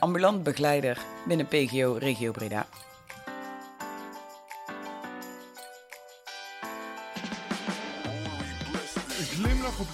ambulant begeleider binnen PGO Regio Breda.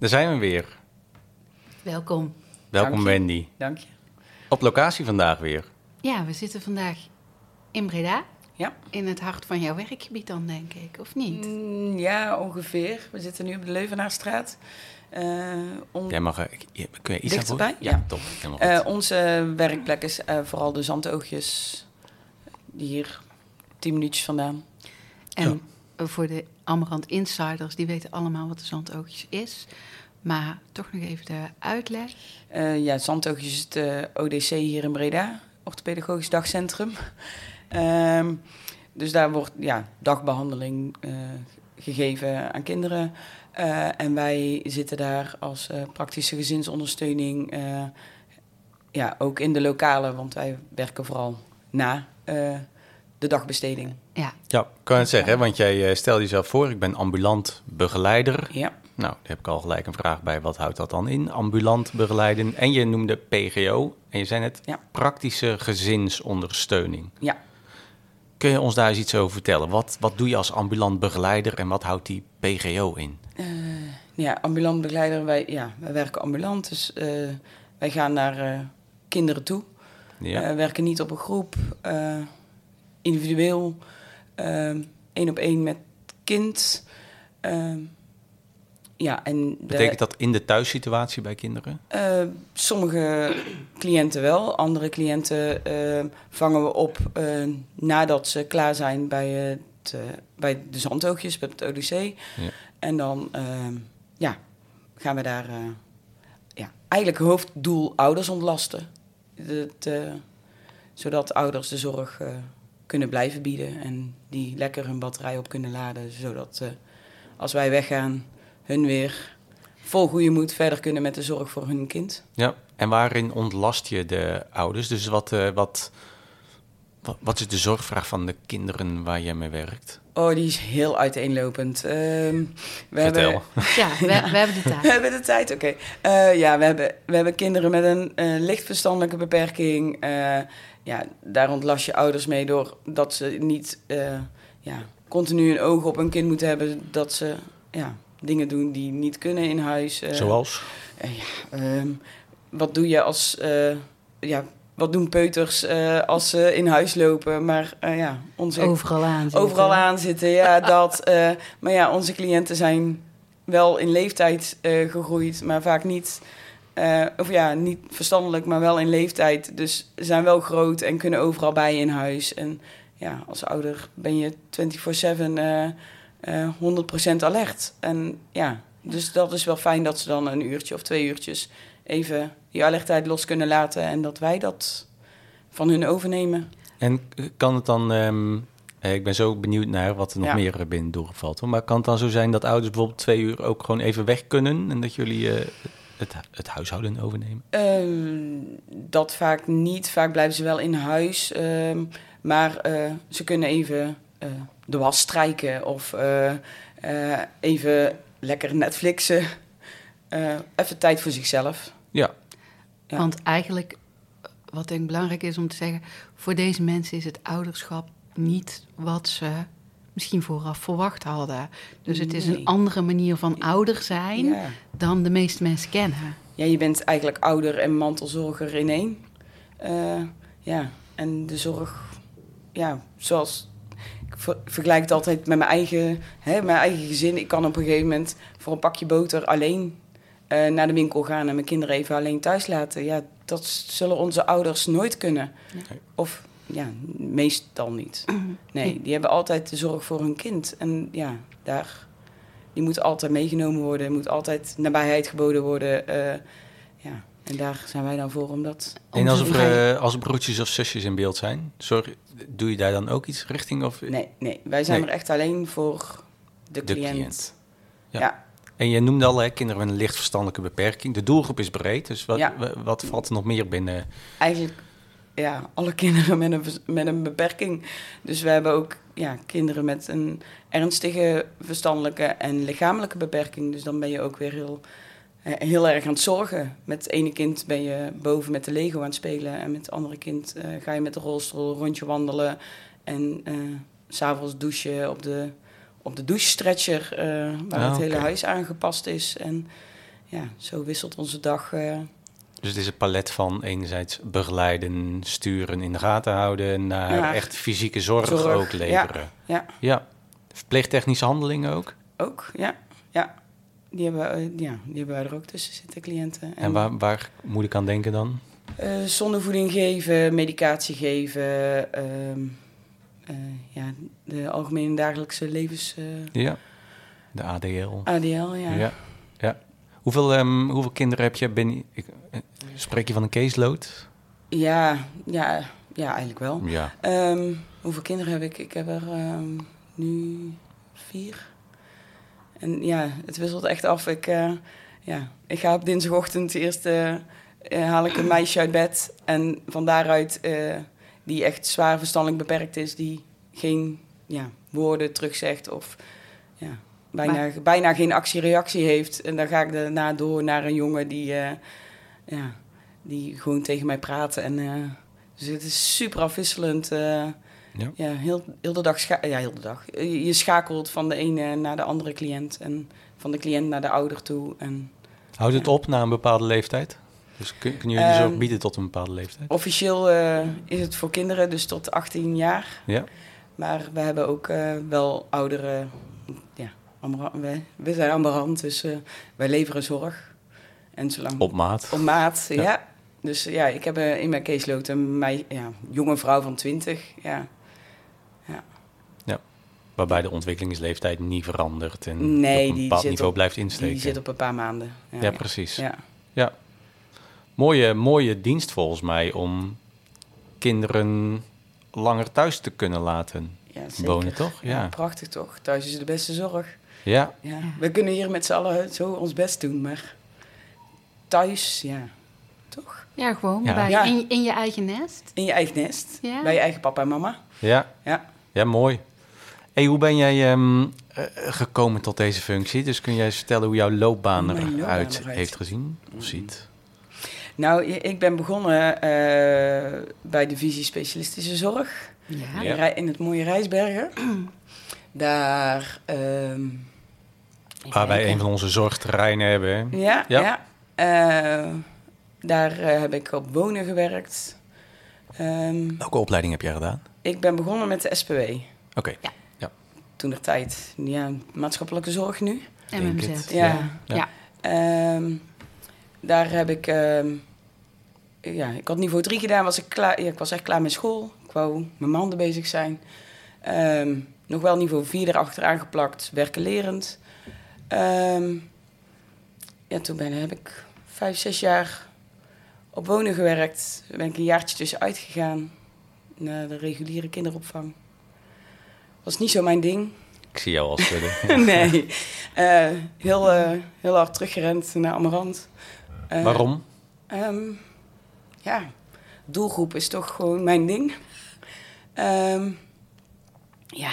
daar zijn we weer. welkom. Welkom Dank. Wendy. Dank je. Op locatie vandaag weer. Ja, we zitten vandaag in Breda, Ja. in het hart van jouw werkgebied dan denk ik, of niet? Mm, ja, ongeveer. We zitten nu op de Leuvenaarstraat. Eh, on- Jij mag, eh, je- kun je iets Dichterbij? voegen? Ja, Ja. top. Eh, onze werkplek is eh, vooral de zandoogjes. Die hier, tien minuutjes vandaan. En voor de Amarant insiders, die weten allemaal wat de zandoogjes is. Maar toch nog even de uitleg. Eh, ja, zandoogjes is het eh, ODC hier in Breda. Orthopedagogisch dagcentrum. Ehm, dus daar wordt ja, dagbehandeling eh, gegeven aan kinderen. En wij zitten daar als praktische gezinsondersteuning. ja, ook in de lokale, want wij werken vooral na de dagbesteding. Ja, Ja, kan je het zeggen, hè? want jij eh, stelde jezelf voor, ik ben ambulant begeleider. Ja, Nou, daar heb ik al gelijk een vraag bij. Wat houdt dat dan in? Ambulant begeleiden. En je noemde PGO. En je zei net Ja. praktische gezinsondersteuning. ja. Kun je ons daar eens iets over vertellen? Wat, wat doe je als ambulant begeleider en wat houdt die PGO in? Eh, ja, ambulant begeleider, wij, ja, wij werken ambulant. Dus eh, wij gaan naar eh, kinderen toe. Ja. Eh, werken niet op een groep, eh, individueel, ehm, één op één met kind. Ehm, ja, en de, Betekent dat in de thuissituatie bij kinderen? eh, sommige cliënten wel, andere cliënten vangen we op nadat ze klaar zijn bij, het, eh, bij de zandoogjes, bij het ODC. En dan ehm, ja, gaan we daar, eh, ja, eigenlijk hoofddoel ouders ontlasten. Het, eh, zodat ouders de zorg kunnen blijven bieden en die lekker hun batterij op kunnen laden. Zodat eh, als wij weggaan, hun weer vol goede moed verder kunnen met de zorg voor hun kind. Ja. En waarin ontlast je de ouders? Dus wat, eh, wat, wat, wat is de zorgvraag van de kinderen waar je mee werkt? Oh, die is heel uiteenlopend. Ehm, we Vertel. Hebben, ja we, we hebben de we tijd. hebben de tijd, oké. Eh, ja, we hebben, we hebben kinderen met een eh, licht verstandelijke beperking. Eh, ja, daar ontlast je ouders mee door dat ze niet eh, ja, continu een oog op hun kind moeten hebben. Dat ze ja, dingen doen die niet kunnen in huis. eh. Zoals? Eh, ja, ehm, wat doe je als... eh, ja, wat doen peuters eh, als ze in huis lopen? Maar eh, ja, onze Overal aan zitten. overal aan zitten. Ja, dat. eh, maar ja, onze cliënten zijn wel in leeftijd gegroeid, maar vaak niet. of ja, niet verstandelijk, maar wel in leeftijd. Dus zijn wel groot en kunnen overal bij in huis. En ja, als ouder ben je 24-7 eh eh 100% alert. En ja, dus dat is wel fijn dat ze dan een uurtje of twee uurtjes even die alertheid los kunnen laten. En dat wij dat van hun overnemen. En kan het dan... ehm, eh, ik ben zo benieuwd naar wat er nog Ja. meer binnen doorvalt. Maar kan het dan zo zijn dat ouders bijvoorbeeld twee uur ook gewoon even weg kunnen... en dat jullie eh, het, het huishouden overnemen? Ehm, dat vaak niet. Vaak blijven ze wel in huis. ehm, maar eh, ze kunnen even eh, de was strijken of eh, eh, even lekker Netflixen. Eh, even tijd voor zichzelf. Ja. Ja. Want eigenlijk, wat denk ik belangrijk is om te zeggen... voor deze mensen is het ouderschap niet wat ze misschien vooraf verwacht hadden. Dus het is Nee. een andere manier van ouder zijn Ja. dan de meeste mensen kennen. ja, je bent eigenlijk ouder en mantelzorger in één. Eh, ja, en de zorg ja, zoals ik ver- vergelijk het altijd met mijn eigen, hè, mijn eigen gezin. Ik kan op een gegeven moment voor een pakje boter alleen eh, naar de winkel gaan en mijn kinderen even alleen thuis laten. Ja, dat zullen onze ouders nooit kunnen. Nee. Of ja, meestal niet. Nee, die hebben altijd de zorg voor hun kind. En ja, daar, die moet altijd meegenomen worden. Moet altijd nabijheid geboden worden. eh, ja, en daar zijn wij dan voor om dat... En als er, eh, als er broertjes of zusjes in beeld zijn, zorg, doe je daar dan ook iets richting? Of Nee, nee, wij zijn Nee. er echt alleen voor de, de cliënt. cliënt? Ja. Ja. En je noemde al, hè, kinderen met een licht verstandelijke beperking. De doelgroep is breed, dus wat, Ja. wat valt er nog meer binnen? Eigenlijk ja, alle kinderen met een, met een beperking. Dus we hebben ook ja, kinderen met een ernstige verstandelijke en lichamelijke beperking. Dus dan ben je ook weer heel, eh, heel erg aan het zorgen. Met het ene kind ben je boven met de Lego aan het spelen. En met het andere kind eh, ga je met de rolstoel een rondje wandelen. En eh, s s'avonds douchen op de, op de douchestretcher, eh waar Ah, het hele oké. huis aangepast is. En ja, zo wisselt onze dag. eh, Dus het is een palet van enerzijds begeleiden, sturen, in de gaten houden... naar Ja. echt fysieke zorg, Zorg, ook leveren. ja. ja. Verpleegtechnische handelingen ook? Ook, ja. ja. Die, hebben, we, eh, ja, die hebben wij er ook tussen zitten, cliënten. En waar, waar moet ik aan denken dan? eh, zonnevoeding geven, medicatie geven. ehm, eh, ja, de algemene dagelijkse levens... eh, Ja, de ADL. ADL, ja. Ja. ja. Hoeveel, ehm, hoeveel kinderen heb je binnen... Ik, eh, spreek je van een caseload? Ja, ja, ja, eigenlijk wel. Ja. Ehm, hoeveel kinderen heb ik? Ik heb er ehm, nu vier. En ja, het wisselt echt af. Ik, eh, ja, ik ga op dinsdagochtend eerst eh, eh, haal ik een meisje uit bed. En van daaruit, eh, die echt zwaar verstandelijk beperkt is, die geen ja, woorden terugzegt of ja, bijna, bijna geen actie-reactie heeft. En dan ga ik daarna door naar een jongen die, eh, ja, die gewoon tegen mij praat. En, eh, dus het is super afwisselend. eh, Ja. ja, heel, heel de dag. ja, heel de dag. Je, je schakelt van de ene naar de andere cliënt en van de cliënt naar de ouder toe. En Houdt het Ja. op na een bepaalde leeftijd? Dus kun, kunnen jullie zorg Ehm, bieden tot een bepaalde leeftijd? officieel eh, is het voor kinderen, dus tot 18 jaar. Ja. Maar we hebben ook eh, wel oudere. Ja, we, we zijn amberant, dus eh, wij leveren zorg. En zolang Op maat. Op maat, Ja. ja. Dus ja, ik heb in mijn caseload een mei, ja, jonge vrouw van 20. Ja. Waarbij de ontwikkelingsleeftijd niet verandert en Nee, op een bepaald niveau op- blijft insteken. Die zit op een paar maanden. Ja, precies. Ja. Ja. Mooie, mooie dienst volgens mij om kinderen langer thuis te kunnen laten Ja, zeker. wonen, toch? Ja. Prachtig toch? Thuis is de beste zorg. Ja, Ja. We kunnen hier met z'n allen zo ons best doen, maar thuis, ja, toch? Ja, gewoon Ja. Bij, Ja. In, in je eigen nest. In je eigen nest, Ja. bij je eigen papa en mama. ja, Ja. ja, mooi. Hey, hoe ben jij ehm, eh, gekomen tot deze functie? Dus kun jij eens vertellen hoe jouw loopbaan eruit- heeft gezien of ziet? Nou, ik ben begonnen eh, bij de visie specialistische zorg. Ja. Ja. In het mooie Rijsbergen. Daar. ehm, even Waar wij een van onze zorgterreinen hebben. Ja, Ja. ja. Eh, daar eh, heb ik op wonen gewerkt. Ehm, Welke opleiding heb jij gedaan? ik ben begonnen met de SPW. Oké, Toen de tijd, ja, maatschappelijke zorg nu. MMZ. Ja. Ja. Ja. Ehm, daar heb ik, ehm, ja, ik had niveau 3 gedaan, was ik, klaar, ja, ik was echt klaar met school. Ik wou met mijn handen bezig zijn. Ehm, nog wel niveau 4 erachteraan geplakt, werken lerend. Ehm, ja, toen ben, heb ik vijf, zes jaar op wonen gewerkt. Ben ik een jaartje tussenuit gegaan naar de reguliere kinderopvang. Was niet zo mijn ding. Ik zie jou al schudden. nee. Eh, heel, eh, heel hard teruggerend naar Amarant. Eh, Waarom? ehm, ja, doelgroep is toch gewoon mijn ding. Ehm, ja,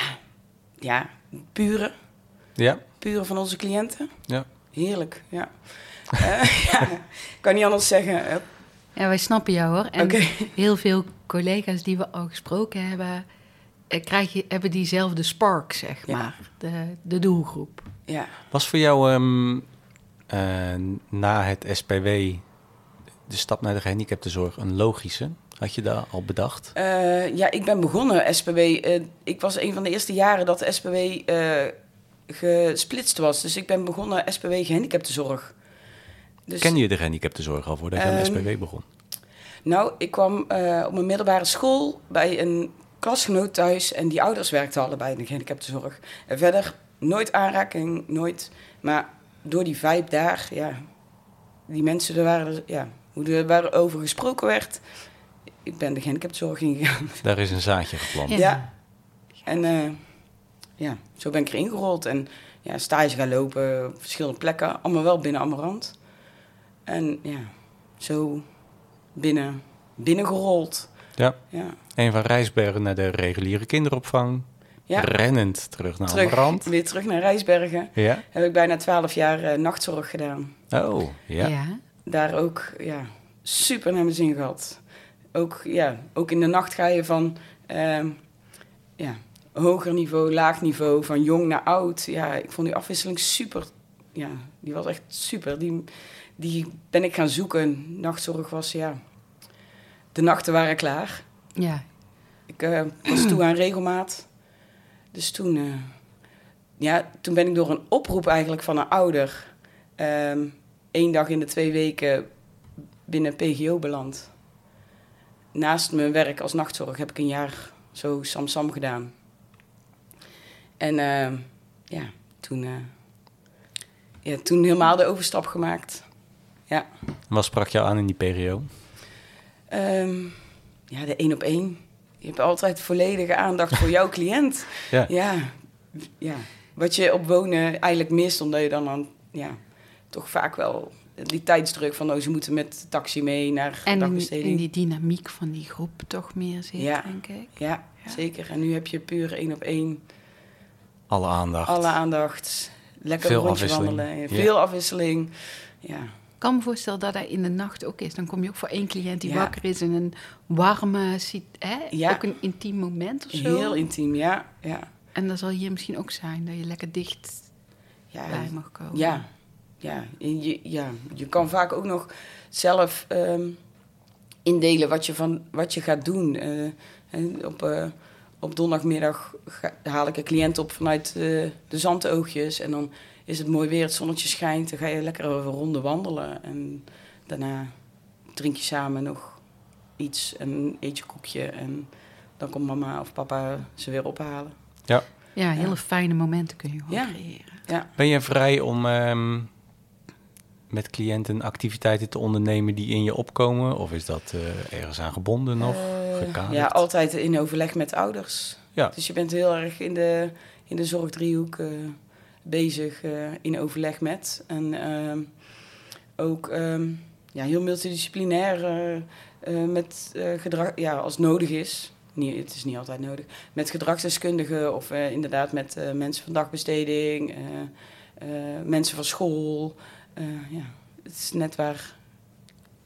ja, pure. Ja, Pure van onze cliënten. ja. Heerlijk, ja. Eh, ja, ik kan niet anders zeggen. Eh, Ja, wij snappen jou hoor. En Oké. heel veel collega's die we al gesproken hebben, krijg je, hebben diezelfde spark, zeg Ja. maar. De, de doelgroep. Ja. Was voor jou ehm, eh, na het SPW de stap naar de gehandicaptenzorg een logische? Had je daar al bedacht? Eh, ja, ik ben begonnen SPW. eh, ik was een van de eerste jaren dat SPW eh, gesplitst was. Dus ik ben begonnen SPW gehandicaptenzorg. Dus, Ken je de gehandicaptenzorg al voordat je aan de Ehm, SPW begon? Nou, ik kwam op mijn middelbare school bij een klasgenoot thuis en die ouders werkten allebei in de gehandicaptenzorg. En verder nooit aanraking, nooit. Maar door die vibe daar, ja, die mensen, er waren, ja, hoe er waarover gesproken werd, ik ben de gehandicaptenzorg ingegaan. Daar is een zaadje geplant. Ja. Ja. En eh, ja, zo ben ik erin gerold. En ja, stage gaan lopen op verschillende plekken. Allemaal wel binnen Amarant. En ja, zo binnen, binnengerold. Ja. Ja, Een van Rijsbergen naar de reguliere kinderopvang. Ja. Rennend terug naar terug, Amarant. weer terug naar Rijsbergen. Ja. Heb ik bijna twaalf jaar eh, nachtzorg gedaan. Oh, ja. ja. Daar ook ja, super naar mijn zin gehad. Ook, ja, ook in de nacht ga je van ehm, ja, hoger niveau, laag niveau, van jong naar oud. Ja, ik vond die afwisseling super. Ja, die was echt super. Die, die ben ik gaan zoeken. Nachtzorg was, ja... De nachten waren klaar. ja. Ik eh, was toe aan regelmaat. Dus toen, eh, ja, toen ben ik door een oproep eigenlijk van een ouder... ehm één dag in de twee weken binnen PGO beland. Naast mijn werk als nachtzorg heb ik een jaar zo Samsam gedaan. En ehm, ja, toen, eh, ja, toen helemaal de overstap gemaakt. Ja. Wat sprak jou aan in die periode? Ehm, ja, de één op één. Je hebt altijd volledige aandacht voor jouw cliënt. Ja. Ja, ja. Wat je op wonen eigenlijk mist, omdat je dan, dan ja, toch vaak wel die tijdsdruk van oh, ze moeten met de taxi mee naar En in, dagbesteding. in die dynamiek van die groep toch meer zit, Ja. denk ik. Ja, Ja. zeker. En nu heb je puur één op één, Alle aandacht. alle aandacht, lekker Veel rondje afwisseling. wandelen, Ja. veel afwisseling. Ja, kan me voorstellen dat dat in de nacht ook is. Dan kom je ook voor één cliënt die Ja. wakker is in een warme, hè? Ja. ook een intiem moment of zo. heel intiem, ja. ja. En dat zal hier misschien ook zijn, dat je lekker dicht ja bij mag komen. Ja, ja. En je, ja. je kan vaak ook nog zelf ehm, indelen wat je, van, wat je gaat doen. Eh, en op, eh, op donderdagmiddag ga- haal ik een cliënt op vanuit eh, de zandoogjes. En dan is het mooi weer, het zonnetje schijnt. Dan ga je lekker een ronde wandelen. En daarna drink je samen nog iets en eet je koekje. En dan komt mama of papa ze weer ophalen. Ja, hele fijne momenten kun je gewoon Ja. creëren. Ben je vrij om ehm, met cliënten activiteiten te ondernemen die in je opkomen? Of is dat eh, ergens aan gebonden of Eh, gekaderd? Ja, altijd in overleg met ouders. Ja. Dus je bent heel erg in de, in de zorgdriehoek eh, bezig eh, in overleg met. En ehm, ook ehm, ja, heel multidisciplinair eh, eh, met gedrag, ja, als nodig is. Niet, het is niet altijd nodig. Met gedragsdeskundigen of inderdaad met mensen van dagbesteding, mensen van school. Ja, het is net waar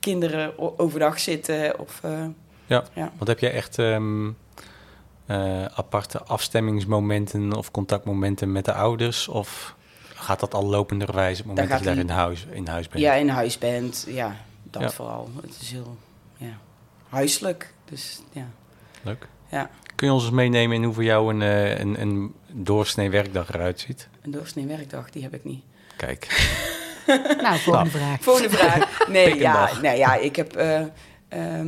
kinderen overdag zitten of... eh, Want heb je echt ehm, eh, aparte afstemmingsmomenten of contactmomenten met de ouders? Of gaat dat al lopenderwijs op het moment dat, je daar in huis, in huis bent? Ja, in huis bent. Ja, dat Ja. vooral. Het is heel ja, huiselijk. Dus ja. Leuk. Ja. Kun je ons eens meenemen in hoe voor jou een, eh, een, een doorsnee werkdag eruit ziet? Een doorsnee werkdag, die heb ik niet. Kijk, Nou, volgende vraag. Volgende vraag. Nee, een ja, nee, ja, ik heb... eh, ehm,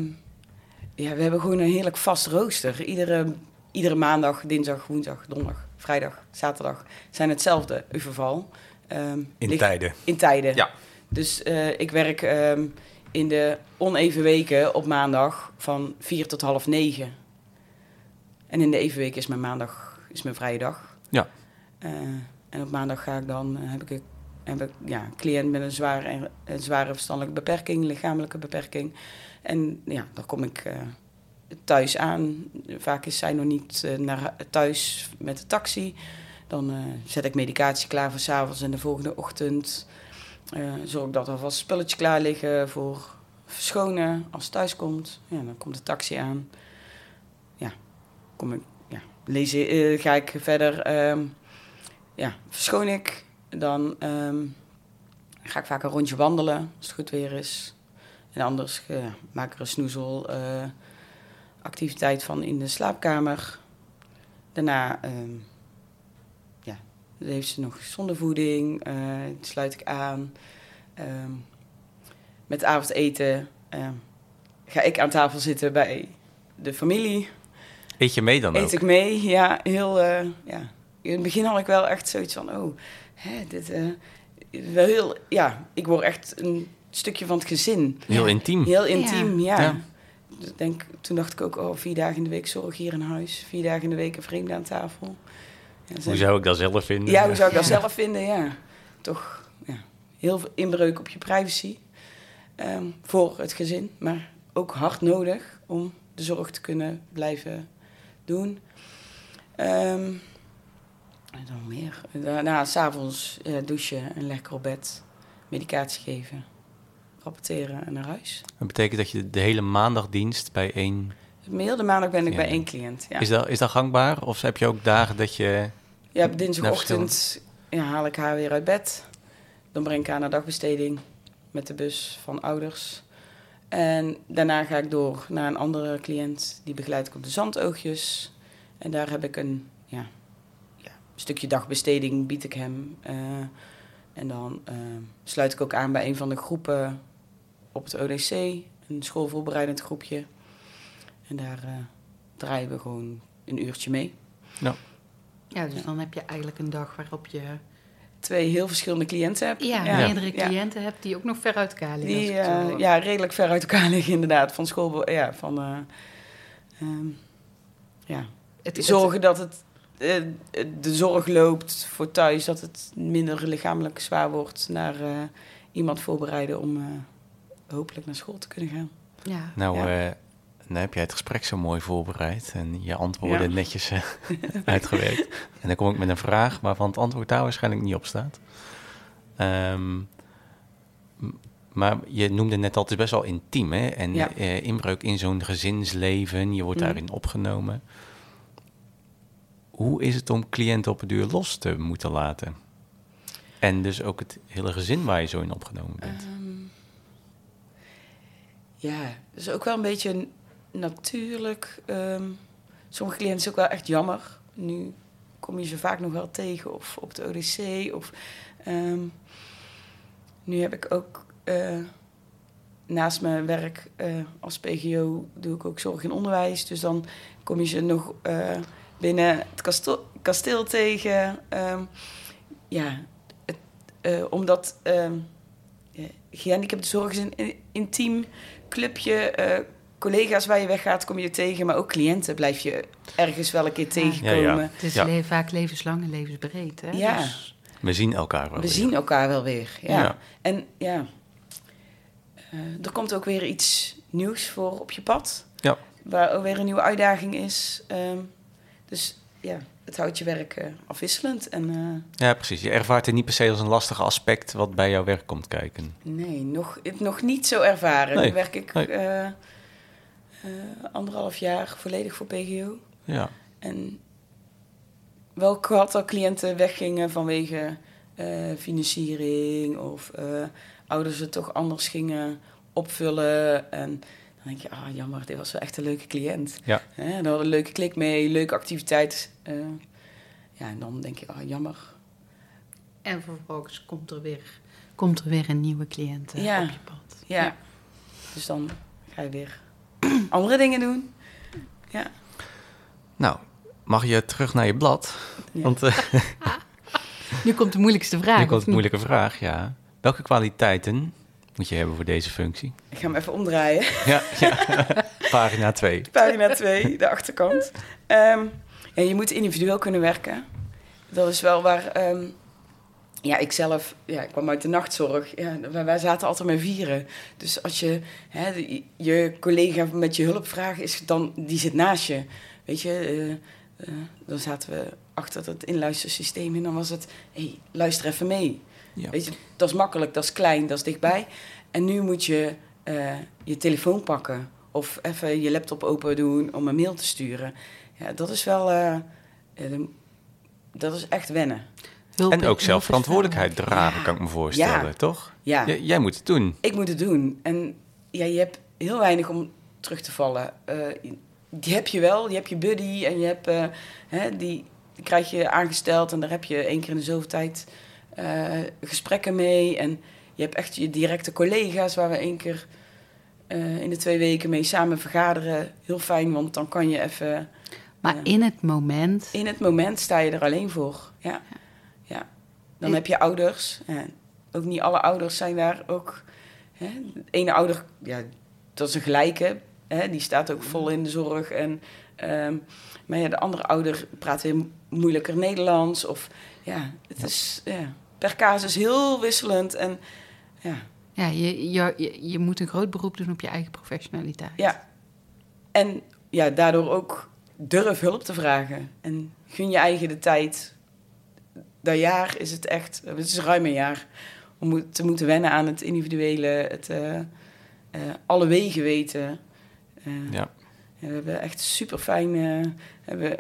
ja, we hebben gewoon een heerlijk vast rooster. Iedere, iedere maandag, dinsdag, woensdag, donderdag, vrijdag, zaterdag zijn hetzelfde verval. Ehm, in ligt- tijden. In tijden. Ja. Dus eh, ik werk ehm, in de oneven weken op maandag van vier tot half negen. En in de even weken is mijn maandag is mijn vrije dag. Ja. Eh, en op maandag ga ik dan, eh, heb ik, een, heb ik ja, een cliënt met een zware, een zware verstandelijke beperking, lichamelijke beperking. En ja, dan kom ik eh, thuis aan. Vaak is zij nog niet eh, naar thuis met de taxi. Dan eh, zet ik medicatie klaar voor 's avonds en de volgende ochtend. Zorg dat er alvast spulletjes klaar liggen voor verschonen als thuis komt. Ja, dan komt de taxi aan. Ja, kom ik, ja, lees, ga ik verder. ehm, ja, verschoon ik. Dan ehm, ga ik vaak een rondje wandelen als het goed weer is. En anders eh, maak ik er een snoezel. eh, activiteit van in de slaapkamer. Daarna ehm, ja, heeft ze nog zondevoeding, eh sluit ik aan. Ehm, met avondeten ehm, ga ik aan tafel zitten bij de familie. Eet je mee dan ook? Eet ik mee, ja. Heel, ja. In het begin had ik wel echt zoiets van, oh, hè, dit... wel heel, ja, ik word echt een stukje van het gezin. Heel intiem. Heel intiem, ja. Ja. Dus ik denk, toen dacht ik ook, oh, vier dagen in de week zorg hier in huis. Vier dagen in de week een vreemde aan tafel. Ja, Hoe zou ik dat zelf vinden? ja, hoe zou ik dat Ja. zelf vinden? Ja, toch ja, heel veel inbreuk op je privacy ehm, voor het gezin, maar ook hard nodig om de zorg te kunnen blijven doen. Ehm en dan meer. Daarna s'avonds ja, douchen en lekker op bed, medicatie geven, rapporteren en naar huis. Dat betekent dat je de hele maandagdienst bij één... Heel de maandag ben ik Ja. bij één cliënt. Ja. Is, dat, is dat gangbaar? Of heb je ook dagen dat je... Ja, dinsdagochtend ja, haal ik haar weer uit bed. Dan breng ik haar naar dagbesteding met de bus van ouders. En daarna ga ik door naar een andere cliënt. Die begeleid ik op de zandoogjes. En daar heb ik een ja, ja, stukje dagbesteding, bied ik hem. Eh, en dan eh, sluit ik ook aan bij een van de groepen op het ODC. Een schoolvoorbereidend groepje. En daar eh, draaien we gewoon een uurtje mee. Ja, dus dan heb je eigenlijk een dag waarop je twee heel verschillende cliënten heb. ja, Ja. meerdere Ja. cliënten hebt die ook nog ver uit elkaar liggen. Die eh, ja, redelijk ver uit elkaar liggen, inderdaad. Van school, ja, van eh, ehm, ja. Het- het- zorgen dat het, eh, de zorg loopt voor thuis, dat het minder lichamelijk zwaar wordt, naar eh, iemand voorbereiden om eh, hopelijk naar school te kunnen gaan. ja. Nou, Ja. eh, dan heb jij het gesprek zo mooi voorbereid en je antwoorden Ja. netjes eh, uitgewerkt. En dan kom ik met een vraag waarvan het antwoord daar waarschijnlijk niet op staat. Ehm, maar je noemde net al, het is best wel intiem, hè? En Ja. eh, inbreuk in zo'n gezinsleven, je wordt Mhm. daarin opgenomen. Hoe is het om cliënten op het duur los te moeten laten? En dus ook het hele gezin waar je zo in opgenomen bent. Ehm, ja, is ook wel een beetje natuurlijk. ehm, sommige cliënten is ook wel echt jammer. Nu kom je ze vaak nog wel tegen, of op de ODC. Of, ehm, nu heb ik ook eh, naast mijn werk eh, als PGO doe ik ook zorg en onderwijs. Dus dan kom je ze nog eh, binnen het kasteel, tegen. Ehm, ja, het, omdat gehandicaptenzorg is een in- intiem clubje. eh, collega's waar je weggaat, kom je tegen. Maar ook cliënten blijf je ergens wel een keer tegenkomen. Ja, ja. Het is Ja. le- vaak levenslang en levensbreed. Hè? Ja. Dus, We zien elkaar wel We weer. zien elkaar wel weer. Ja. Ja. En ja, eh, er komt ook weer iets nieuws voor op je pad. Ja. Waar ook weer een nieuwe uitdaging is. Ehm, dus ja, het houdt je werk afwisselend. En eh, Ja, precies. Je ervaart het niet per se als een lastig aspect wat bij jouw werk komt kijken. nee, nog, nog niet zo ervaren. Nee. Nu werk ik Nee. eh, eh, anderhalf jaar volledig voor PGO. Ja, En wel gehad dat cliënten weggingen vanwege financiering of ouders het toch anders gingen opvullen. En dan denk je, ah jammer, dit was wel echt een leuke cliënt. Ja. Hè, dan hadden een leuke klik mee, leuke activiteit. Eh, ja, en dan denk je, ah jammer. en vervolgens komt er weer, komt er weer een nieuwe cliënt eh, Ja. op je pad. Ja. Dus dan ga je weer andere dingen doen. Ja. nou, mag je terug naar je blad? Ja. Want eh Nu komt de moeilijkste vraag. nu komt niet? moeilijke vraag, ja. Welke kwaliteiten moet je hebben voor deze functie? Ik ga hem even omdraaien. Ja, ja. pagina 2. Pagina 2, de achterkant. Ehm, ja, je moet individueel kunnen werken. Dat is wel waar... ehm, ja, ik zelf ja, ik kwam uit de nachtzorg. Ja, wij, zaten altijd met vieren. Dus als je hè, je collega met je hulp vraagt, is dan, die zit naast je. Weet je, eh, eh, dan zaten we achter het inluistersysteem en dan was het... hey, luister even mee. Ja. Weet je, dat is makkelijk, dat is klein, dat is dichtbij. En nu moet je eh, je telefoon pakken of even je laptop open doen om een mail te sturen. Ja, dat is wel, eh, eh, dat is echt wennen. Hulp- En ook hulp zelf is verantwoordelijkheid vaak. dragen, Ja. kan ik me voorstellen, Ja. toch? Ja, J- jij moet het doen. ik moet het doen. En ja, je hebt heel weinig om terug te vallen. Eh, die heb je wel. Die heb je buddy en je hebt, hè, die, die krijg je aangesteld en daar heb je één keer in de zoveel tijd eh, gesprekken mee. En je hebt echt je directe collega's waar we één keer eh, in de twee weken mee samen vergaderen. Heel fijn, want dan kan je even... Maar in het moment... In het moment sta je er alleen voor. Ja. ja. Dan heb je ouders. Ook niet alle ouders zijn daar ook. Hè. De ene ouder, ja, dat is een gelijke. Hè. Die staat ook vol in de zorg. En, ehm, maar ja, de andere ouder praat weer moeilijker Nederlands. Of ja, het is ja, per casus heel wisselend. En ja, Ja, je, je, je, je moet een groot beroep doen op je eigen professionaliteit. Ja. En ja, daardoor ook durf hulp te vragen. En gun je eigen de tijd. Dat jaar is het echt, het is ruim een jaar, om te moeten wennen aan het individuele, het eh, eh, alle wegen weten. Eh, Ja. we hebben echt super fijn, hebben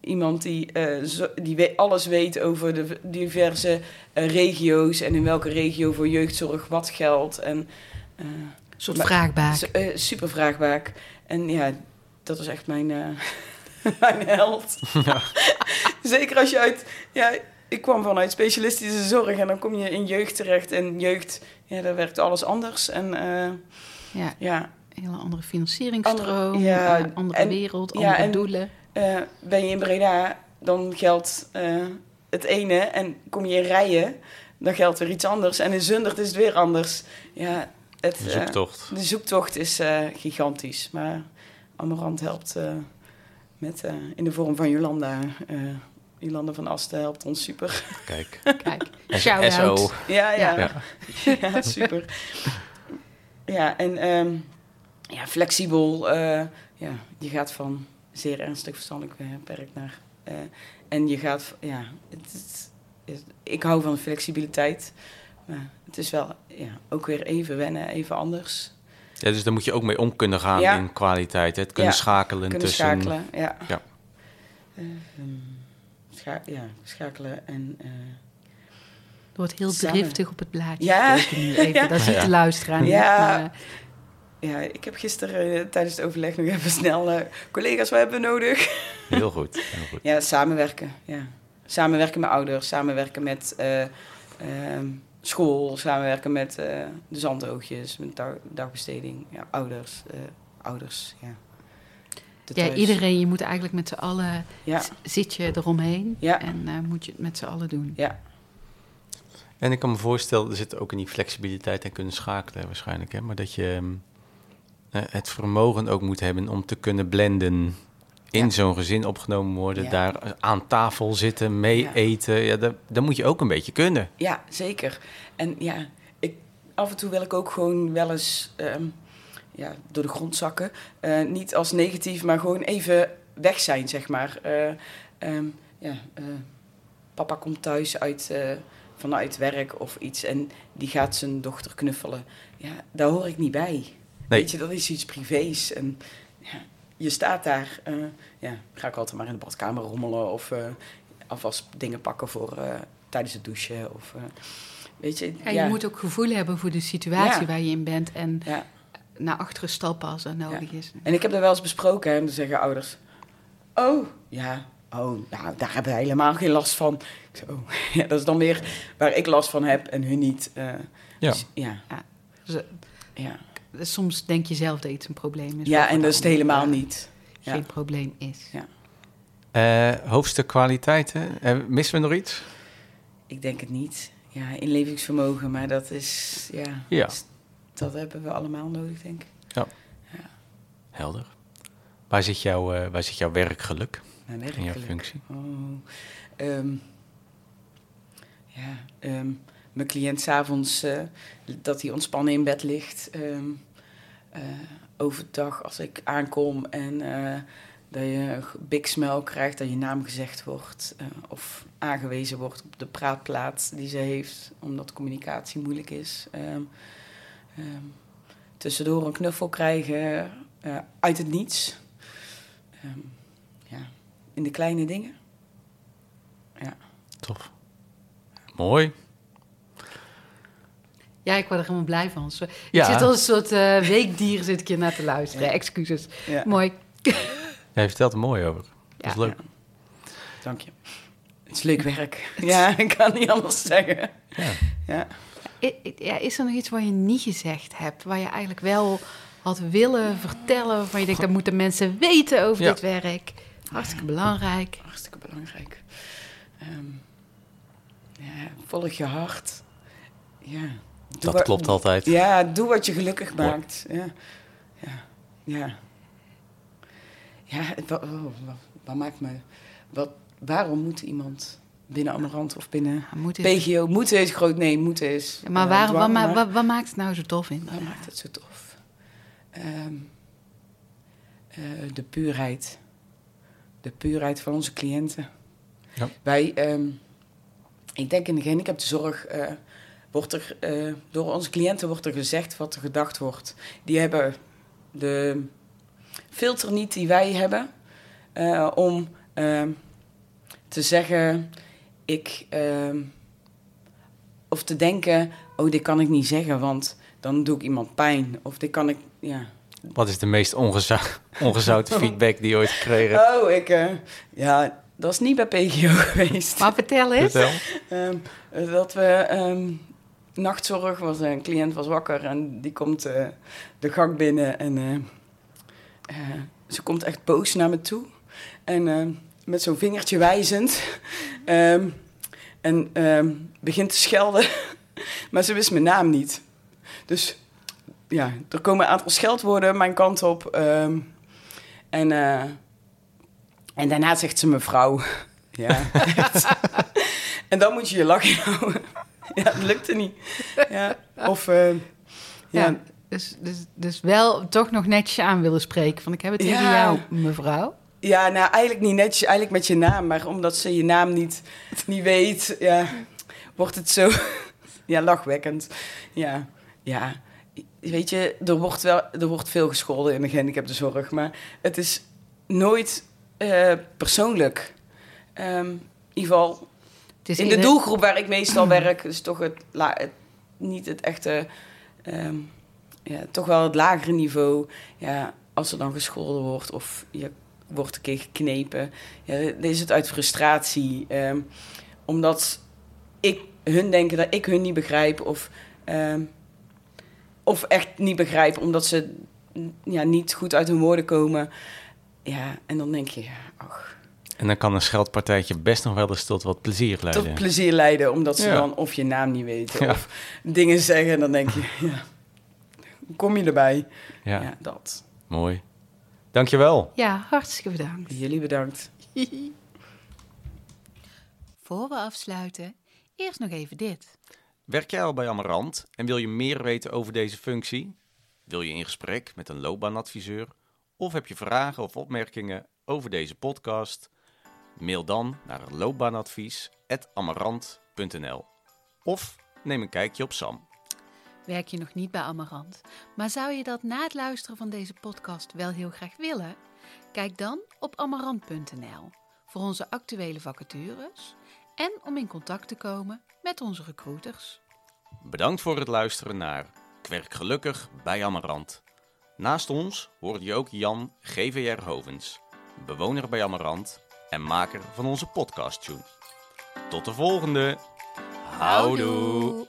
iemand die, eh, zo- die we- alles weet over de diverse regio's en in welke regio voor jeugdzorg wat geldt. En, eh, Een soort vraagbaak. Super vraagbaak. En ja, dat is echt mijn, eh, mijn held. Zeker als je uit... Ja, ik kwam vanuit specialistische zorg en dan kom je in jeugd terecht. En jeugd, ja, daar werkt alles anders. En eh, Ja, ja, een hele andere financieringstroom, Andere- ja, eh, andere en- wereld, ja, andere en- doelen. eh, ben je in Breda, dan geldt eh, het ene. En kom je in Rijen, dan geldt weer iets anders. En in Zundert is het weer anders. Ja, het, De zoektocht. De zoektocht is eh, gigantisch. Maar Amarant helpt eh, met, eh, in de vorm van Jolanda. eh Jolanda van Asten helpt ons super. Kijk. Kijk, shout-out. SO. ja, ja. Ja. Ja, super. Ja, en ehm, ja, flexibel. eh, ja, je gaat van zeer ernstig verstandelijk beperkt naar... eh, en je gaat... Ja, het, het- het- ik hou van flexibiliteit. Maar het is wel ja, ook weer even wennen, even anders. Ja, dus daar moet je ook mee om kunnen gaan Ja. in kwaliteit. hè. Het kunnen Ja, schakelen kunnen tussen... schakelen, ja. Ja. Eh, ehm, scha- ja, schakelen en... eh, Er wordt heel Samen. driftig op het blaadje Ja. nu even. Ja. Dat is niet Ja. te luisteren. Ja. Maar, eh, ja, ik heb gisteren eh, tijdens het overleg nog even snel... collega's, wat hebben we nodig? Heel goed, heel goed. Ja, samenwerken. Ja. Samenwerken met ouders, samenwerken met eh, ehm, school, samenwerken met eh, de zandoogjes, met dag, dagbesteding. Ja, ouders, eh, ouders, ja. De ja, thuis. iedereen, je moet eigenlijk met z'n allen, Ja, zit je eromheen Ja. en eh, moet je het met z'n allen doen. ja, En ik kan me voorstellen, er zit ook in die flexibiliteit en kunnen schakelen waarschijnlijk. Hè? Maar dat je ehm, eh, het vermogen ook moet hebben om te kunnen blenden. In Ja. zo'n gezin opgenomen worden, Ja. daar aan tafel zitten, mee Ja. eten. Ja, dat, dat moet je ook een beetje kunnen. ja, zeker. En ja, ik, af en toe wil ik ook gewoon wel eens ehm, ja, door de grond zakken. Eh, niet als negatief, maar gewoon even weg zijn, zeg maar. Eh, ehm, ja, eh, papa komt thuis uit, vanuit werk of iets en die gaat zijn dochter knuffelen. Ja, daar hoor ik niet bij. Nee. Weet je, dat is iets privés. En ja, je staat daar, eh, ja, ga ik altijd maar in de badkamer rommelen of eh alvast dingen pakken voor eh, tijdens het douchen. Of, eh, weet je, Ja, je moet ook gevoel hebben voor de situatie Ja. waar je in bent en ja. naar achteren stappen als dat nodig is. En ik heb dat wel eens besproken hè, en dan zeggen ouders: Oh, ja, oh, nou, daar hebben wij helemaal geen last van. Ik zeg, oh, ja, dat is dan weer waar ik last van heb en hun niet. eh, Ja. dus ja, Dus, ja. Soms denk je zelf dat iets een probleem is. ja, en dat is het helemaal eh, niet. Ja. Geen probleem is. Eh, hoofdstuk kwaliteiten. Eh, missen we nog iets? Ik denk het niet. Ja, inlevingsvermogen, maar dat is, ja, Ja. dat hebben we allemaal nodig, denk ik. Helder. Waar zit, jouw, eh, waar zit jouw werkgeluk Mijn in jouw functie? Oh, ehm, ja, ehm, mijn cliënt s'avonds uh, dat hij ontspannen in bed ligt. ehm, eh, overdag als ik aankom en eh, dat je een big smell krijgt, dat je naam gezegd wordt of aangewezen wordt op de praatplaats die ze heeft, omdat communicatie moeilijk is. Ehm, ehm, tussendoor een knuffel krijgen uit het niets. Ja, in de kleine dingen. Tof. Mooi. Ja, ik word er helemaal blij van. Ja. Ik zit als een soort eh, weekdier zit ik hier naar te luisteren. Excuses. Ja. Mooi. Jij vertelt er mooi over. Dat is Ja. leuk. Dank je. Het is leuk werk. Ja, ik kan niet anders zeggen. Ja. Is er nog iets wat je niet gezegd hebt, waar je eigenlijk wel had willen vertellen, waarvan je denkt, dat moeten mensen weten over Ja. dit werk? Hartstikke belangrijk. Hartstikke belangrijk. Ehm, ja, volg je hart. Ja. Dat wat- klopt altijd. Ja, doe wat je gelukkig maakt. Ja. Ja. Ja. Ja, wat, wat, wat maakt me... Wat, waarom moet iemand binnen Amarant of binnen Ja, moet het- PGO... Moeten is groot, nee, moeten is... maar eh, waar, dwang, wat, ma- maar- wat, wat maakt het nou zo tof in? Wat maakt het zo tof? Ehm, eh, de puurheid. De puurheid van onze cliënten. Ja. Wij, ehm, ik denk in de gehandicaptenzorg, eh wordt er, eh, door onze cliënten wordt er gezegd wat er gedacht wordt. Die hebben de filter niet die wij hebben eh, om ehm, te zeggen, ik, ehm, of te denken, oh, dit kan ik niet zeggen, want dan doe ik iemand pijn. Of dit kan ik, ja. Wat is de meest ongezou ongezouten feedback die je ooit gekregen? Oh, ik, eh, ja, dat is niet bij PGO geweest. Maar vertel eens. Vertel. Ehm, dat we ehm, nachtzorg was een cliënt was wakker en die komt eh, de gang binnen en eh, eh, ze komt echt boos naar me toe en eh, met zo'n vingertje wijzend ehm, en ehm, begint te schelden, maar ze wist mijn naam niet. Dus ja, er komen een aantal scheldwoorden mijn kant op ehm, en eh, en daarna zegt ze mevrouw. Ja. En dan moet je je lach inhouden. Ja, dat lukte niet. Ja, of... eh, Ja, ja, dus, dus, dus wel toch nog netjes aan willen spreken. Van ik heb het tegen Ja. jou, mevrouw. ja, nou eigenlijk niet netjes, eigenlijk met je naam. Maar omdat ze je naam niet, niet weet, ja, wordt het zo ja, lachwekkend. Ja, ja. Weet je, er wordt, wel, er wordt veel gescholden in de gehandicaptenzorg. Maar het is nooit eh, persoonlijk. Ehm, in ieder geval is in de doelgroep waar ik meestal werk, is toch het, la- het niet het echte, ehm, ja, toch wel het lagere niveau. Ja, als er dan gescholden wordt of je wordt een keer geknepen, ja, dan is het uit frustratie. ehm, omdat ik hun denken dat ik hun niet begrijp of, ehm, of echt niet begrijp omdat ze ja, niet goed uit hun woorden komen. Ja, en dan denk je, ach, En dan kan een scheldpartijtje best nog wel eens tot wat plezier leiden. tot plezier leiden, omdat ze Ja. dan of je naam niet weten Ja. of dingen zeggen. En dan denk je, ja, hoe kom je erbij? Ja, Ja, dat. mooi. Dankjewel. Ja, hartstikke bedankt. Jullie bedankt. Voor we afsluiten, eerst nog even dit. Werk jij al bij Amarant en wil je meer weten over deze functie? Wil je in gesprek met een loopbaanadviseur? Of heb je vragen of opmerkingen over deze podcast? Mail dan naar loopbaanadvies.amarant.nl Of neem een kijkje op Sam. Werk je nog niet bij Amarant, maar zou je dat na het luisteren van deze podcast wel heel graag willen? Kijk dan op amarant.nl voor onze actuele vacatures en om in contact te komen met onze recruiters. Bedankt voor het luisteren naar Kwerk Gelukkig bij Amarant. Naast ons hoorde je ook Jan GVR Hovens, bewoner bij Amarant en maker van onze podcast tune. Tot de volgende. Houdoe.